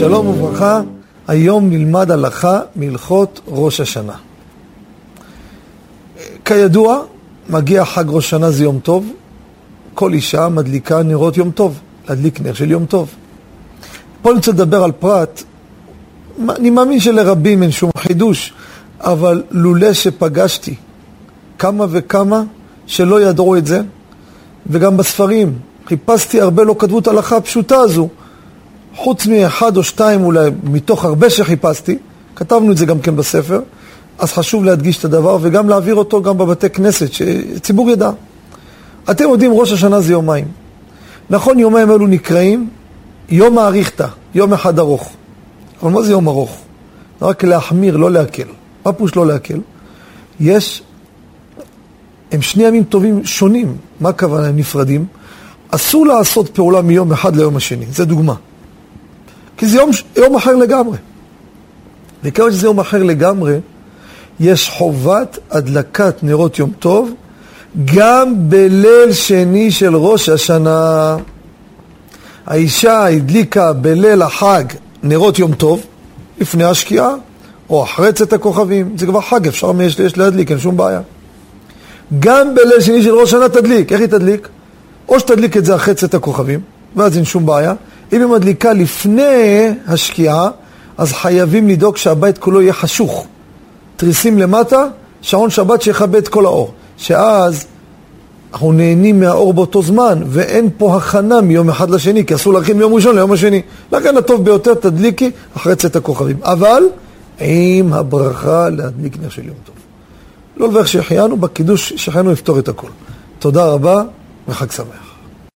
שלום וברכה, היום נלמד הלכה מהלכות ראש השנה. כידוע, מגיע חג ראש השנה זה יום טוב, כל אישה מדליקה נרות יום טוב, להדליק נר של יום טוב. פה אני רוצה לדבר על פרט, אני מאמין שלרבים אין שום חידוש, אבל לולא שפגשתי כמה וכמה שלא ידעו את זה, וגם בספרים, חיפשתי הרבה לא כתבו את ההלכה הפשוטה הזו, חוץ מאחד או שתיים אולי, מתוך הרבה שחיפשתי, כתבנו את זה גם כן בספר, אז חשוב להדגיש את הדבר וגם להעביר אותו גם בבתי כנסת, שהציבור ידע. אתם יודעים, ראש השנה זה יומיים. נכון, יומיים אלו נקראים יום האריכתא, יום אחד ארוך. אבל מה זה יום ארוך? רק להחמיר, לא להקל. מה פירוש לא להקל? יש, הם שני ימים טובים שונים. מה הכוונה? הם נפרדים. אסור לעשות פעולה מיום אחד ליום השני, זה דוגמה. כי זה יום, יום אחר לגמרי. וכיוון שזה יום אחר לגמרי, יש חובת הדלקת נרות יום טוב גם בליל שני של ראש השנה. האישה הדליקה בליל החג נרות יום טוב, לפני השקיעה, או אחרי צאת הכוכבים, זה כבר חג, אפשר יש להדליק, אין שום בעיה. גם בליל שני של ראש השנה תדליק, איך היא תדליק? או שתדליק את זה אחרי צאת הכוכבים, ואז אין שום בעיה. אם היא מדליקה לפני השקיעה, אז חייבים לדאוג שהבית כולו יהיה חשוך. תריסים למטה, שעון שבת שיכבה את כל האור. שאז אנחנו נהנים מהאור באותו זמן, ואין פה הכנה מיום אחד לשני, כי אסור להכין מיום ראשון ליום השני. לכן הטוב ביותר תדליקי אחרי צאת הכוכבים. אבל עם הברכה להדליק נר של יום טוב. לא לברך שהחיינו, בקידוש שהחיינו יפתור את הכל. תודה רבה וחג שמח.